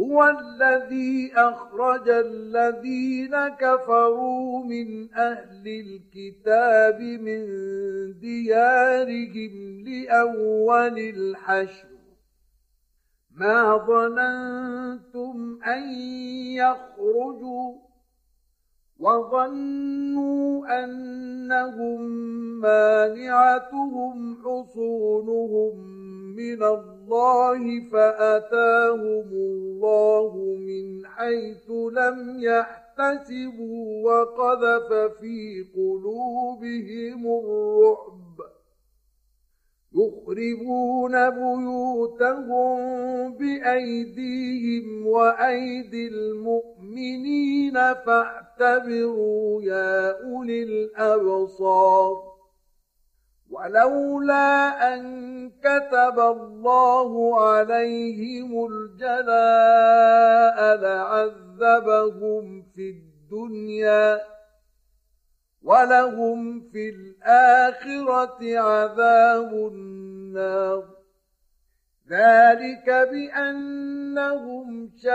هو الذي أخرج الذين كفروا من أهل الكتاب من ديارهم لأول الحشر. ما ظننتم أن يخرجوا وظنوا أنهم مانعتهم حصونهم من الله فأتاهم الله من حيث لم يحتسبوا وقذف في قلوبهم الرعب. يخربون بيوتهم بأيديهم وأيدي المؤمنين فاعتبروا يا أولي الأبصار. ولولا أن كتب الله عليهم الجلاء لعذبهم في الدنيا. ولهم في الآخرة عذاب النار. ذلك بأنهم شاقوا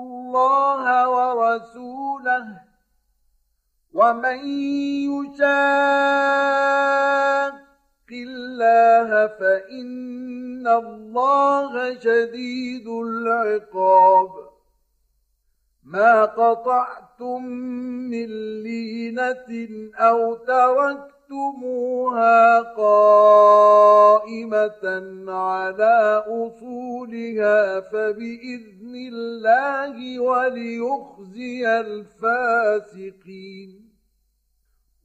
الله ورسوله. ومن يشاق الله فإن الله شديد العقاب. ما قطعتم من لينة أو تركتموها قائمة على أصولها فبإذن الله وليخزي الفاسقين.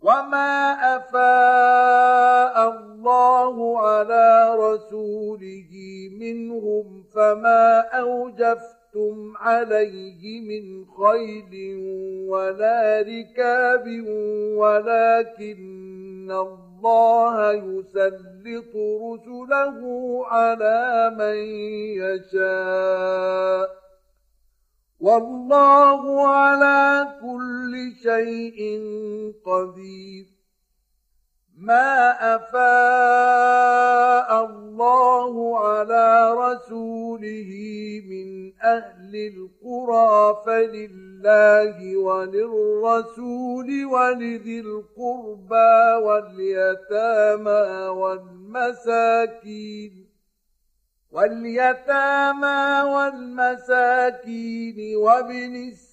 وما أفاء الله على رسوله منهم فما اوجفتم عليه من خيل ولا ركاب ولكن الله يسلط رسله على من يشاء والله على كل شيء قدير ما افاء الله على رسوله من أهل القرى فلله وللرسول ولذي القربى واليتامى والمساكين واليتامى والمساكين وابن السبيل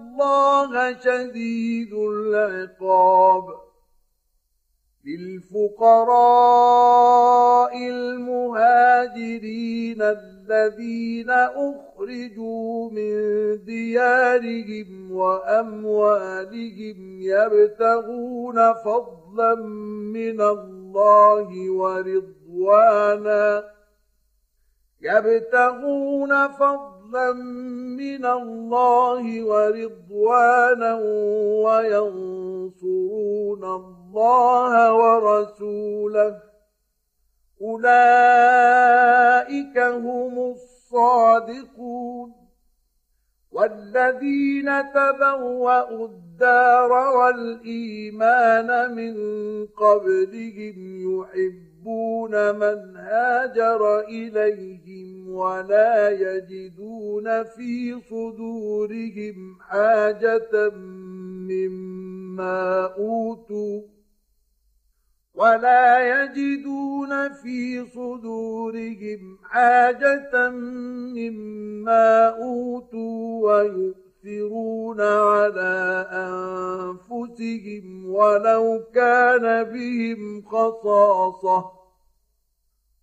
شديد العقاب للفقراء المهاجرين الذين أخرجوا من ديارهم وأموالهم يبتغون فضلا من الله ورضوانا يبتغون فضلا من الله ورضوانا وينصرون الله ورسوله. أولئك هم الصادقون. والذين تبوأوا الدار والإيمان من قبلهم يحبون يحبون من هاجر إليهم ولا يجدون في صدورهم حاجة مما أوتوا ولا يجدون في صدورهم حاجة مما أوتوا ويؤثرون على أنفسهم ولو كان بهم خصاصة.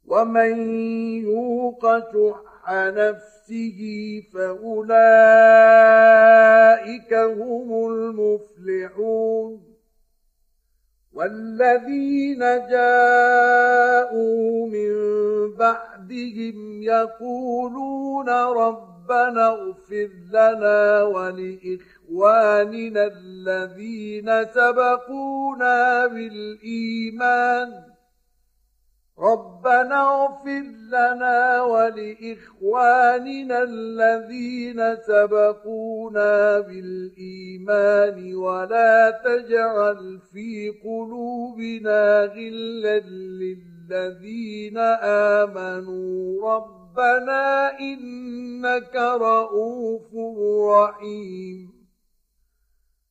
ومن يوق شح نفسه فأولئك هم المفلحون. والذين جاءوا من بعدهم يقولون ربنا اغفر لنا ولإخواننا الذين سبقونا بالإيمان. ربنا اغفر لنا ولإخواننا الذين سبقونا بالإيمان ولا تجعل في قلوبنا غلا للذين آمنوا ربنا إنك رؤوف رحيم.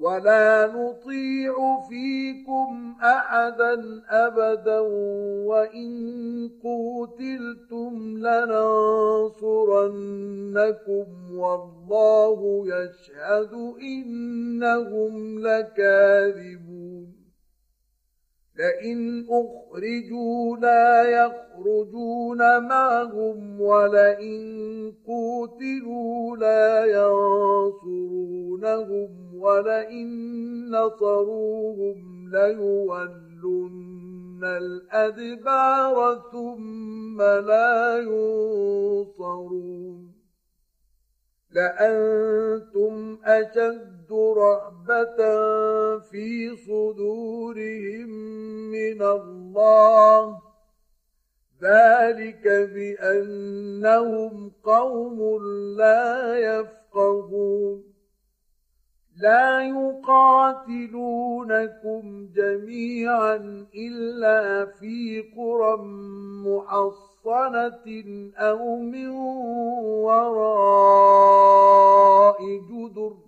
ولا نطيع فيكم احدا ابدا وان قوتلتم لننصرنكم والله يشهد انهم لكاذبون لئن أخرجوا لا يخرجون معهم ولئن قوتلوا لا ينصرونهم ولئن نصروهم ليولن الأدبار ثم لا ينصرون. لأنتم أشد رهبة في صدورهم من الله. ذلك بأنهم قوم لا يفقهون. لا يقاتلونكم جميعا إلا في قرى محصنة أو من وراء جدر.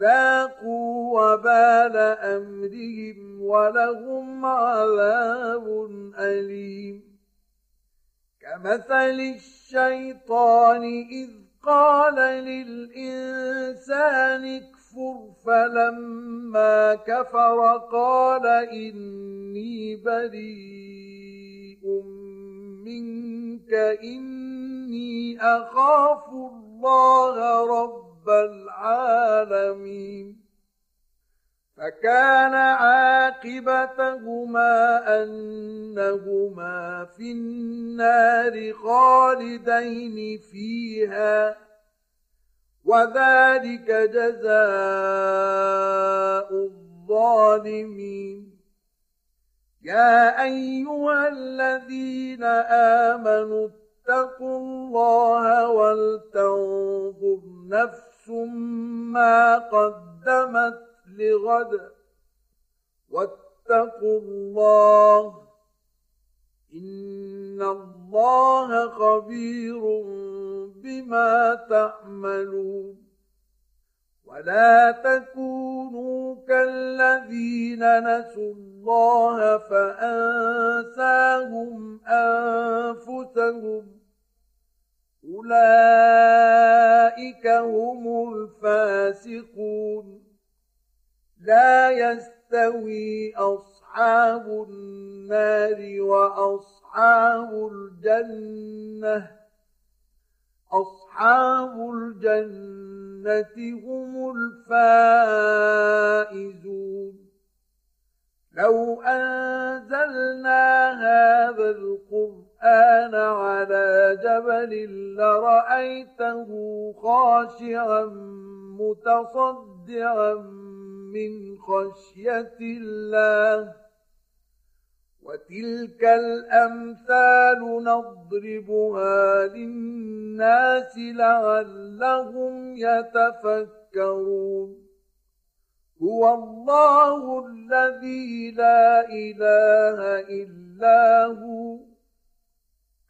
ذاقوا وبال أمرهم ولهم عذاب أليم. كمثل الشيطان إذ قال للإنسان يكفر فلما كفر قال إني بريء منك إني أخاف الله رب العالمين. فكان عاقبتهما أنهما في النار خالدين فيها وذلك جزاء الظالمين. يا أيها الذين آمنوا اتقوا الله ولتنظر نفس ما قدمت لغد. واتقوا الله إن الله خبير بما تعملون. ولا تكونوا كالذين نسوا الله فأنساهم أنفسهم. أولئك هم الفاسقون. لا يستوي أصحاب النار وأصحاب الجنة. أصحاب الجنة هم الفائزون. لو أنزلنا هذا القرآن القرآن على جبل لرأيته خاشعا متصدعا من خشية الله وتلك الأمثال نضربها للناس لعلهم يتفكرون هو الله الذي لا إله إلا هو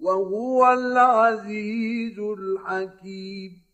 وهو العزيز الحكيم.